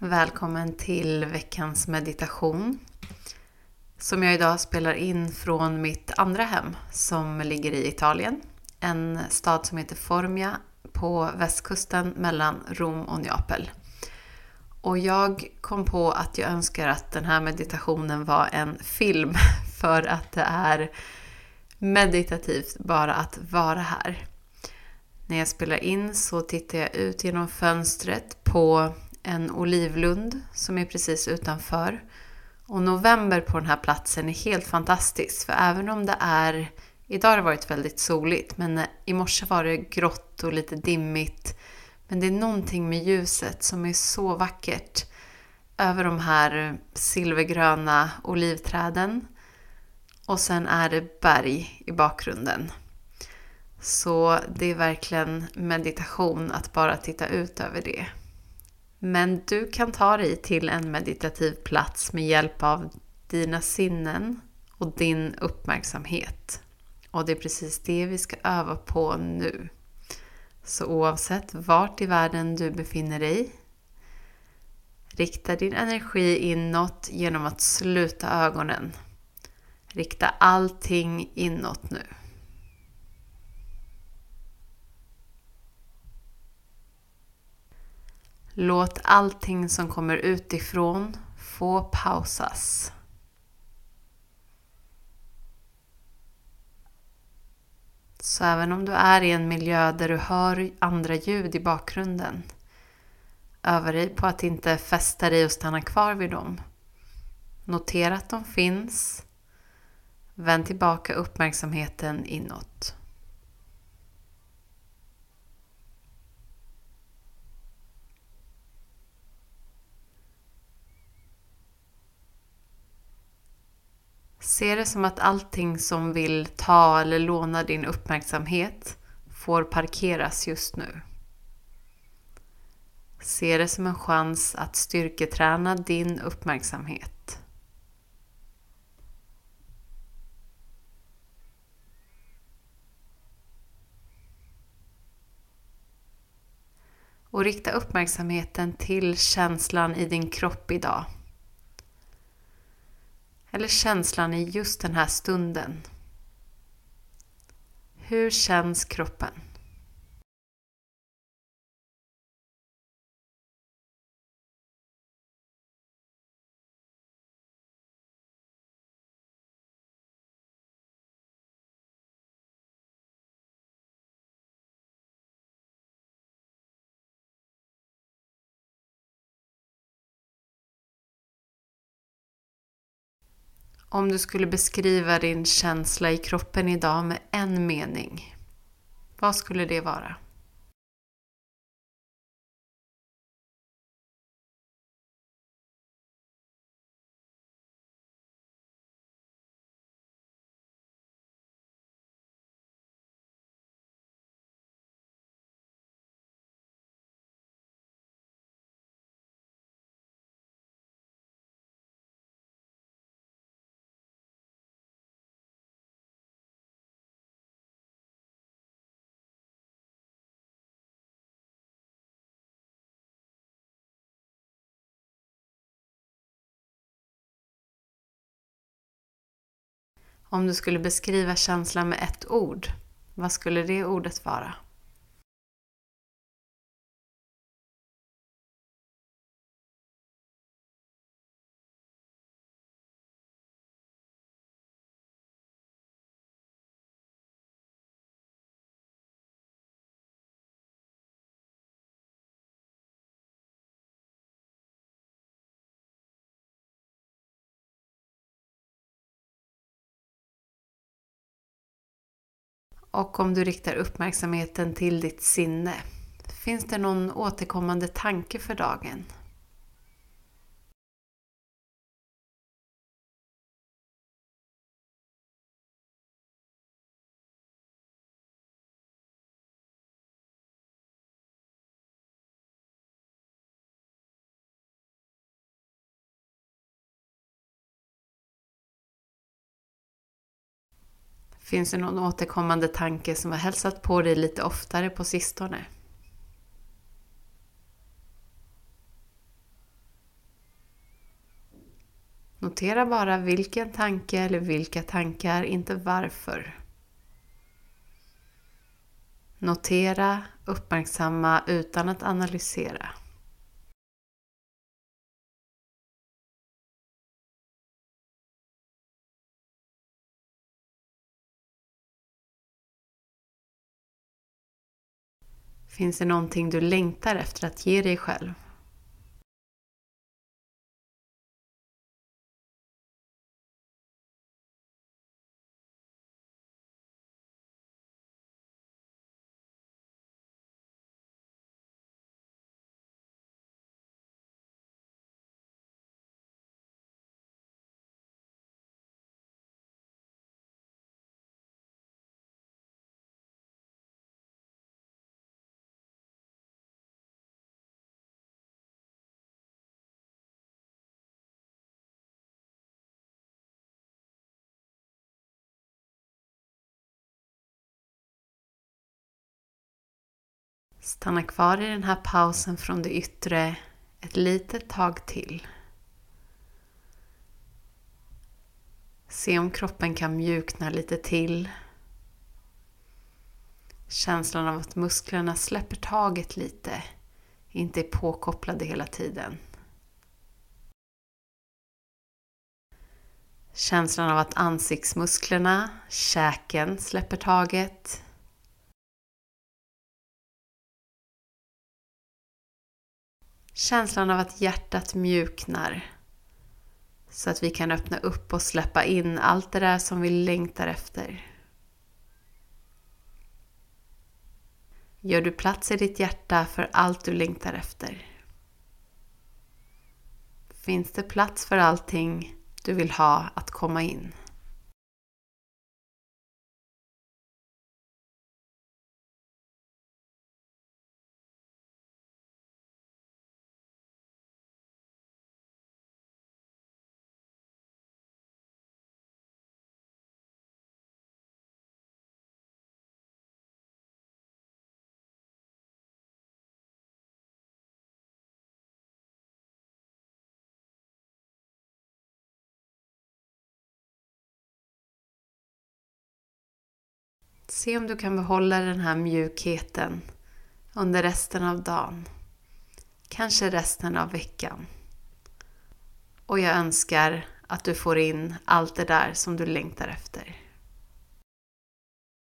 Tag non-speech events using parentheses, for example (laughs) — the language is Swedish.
Välkommen till veckans meditation som jag idag spelar in från mitt andra hem som ligger i Italien. En stad som heter Formia på västkusten mellan Rom och Neapel. Och jag kom på att jag önskar att den här meditationen var en film (laughs) för att det är meditativt bara att vara här. När jag spelar in så tittar jag ut genom fönstret på en olivlund som är precis utanför. Och november på den här platsen är helt fantastiskt för även om det är Idag har det varit väldigt soligt men i morse var det grått och lite dimmigt. Men det är någonting med ljuset som är så vackert över de här silvergröna olivträden. Och sen är det berg i bakgrunden. Så det är verkligen meditation att bara titta ut över det. Men du kan ta dig till en meditativ plats med hjälp av dina sinnen och din uppmärksamhet. Och det är precis det vi ska öva på nu. Så oavsett vart i världen du befinner dig, rikta din energi inåt genom att sluta ögonen. Rikta allting inåt nu. Låt allting som kommer utifrån få pausas. Så även om du är i en miljö där du hör andra ljud i bakgrunden, öva dig på att inte fästa dig och stanna kvar vid dem. Notera att de finns. Vänd tillbaka uppmärksamheten inåt. Se det som att allting som vill ta eller låna din uppmärksamhet får parkeras just nu. Se det som en chans att styrketräna din uppmärksamhet. Och rikta uppmärksamheten till känslan i din kropp idag. Eller känslan i just den här stunden. Hur känns kroppen? Om du skulle beskriva din känsla i kroppen idag med en mening, vad skulle det vara? Om du skulle beskriva känslan med ett ord, vad skulle det ordet vara? Och om du riktar uppmärksamheten till ditt sinne, finns det någon återkommande tanke för dagen? Finns det någon återkommande tanke som har hälsat på dig lite oftare på sistone? Notera bara vilken tanke eller vilka tankar, inte varför. Notera, uppmärksamma utan att analysera. Finns det någonting du längtar efter att ge dig själv? Stanna kvar i den här pausen från det yttre ett litet tag till. Se om kroppen kan mjukna lite till. Känslan av att musklerna släpper taget lite, inte är påkopplade hela tiden. Känslan av att ansiktsmusklerna, käken släpper taget. Känslan av att hjärtat mjuknar så att vi kan öppna upp och släppa in allt det där som vi längtar efter. Gör du plats i ditt hjärta för allt du längtar efter? Finns det plats för allting du vill ha att komma in? Se om du kan behålla den här mjukheten under resten av dagen. Kanske resten av veckan. Och jag önskar att du får in allt det där som du längtar efter.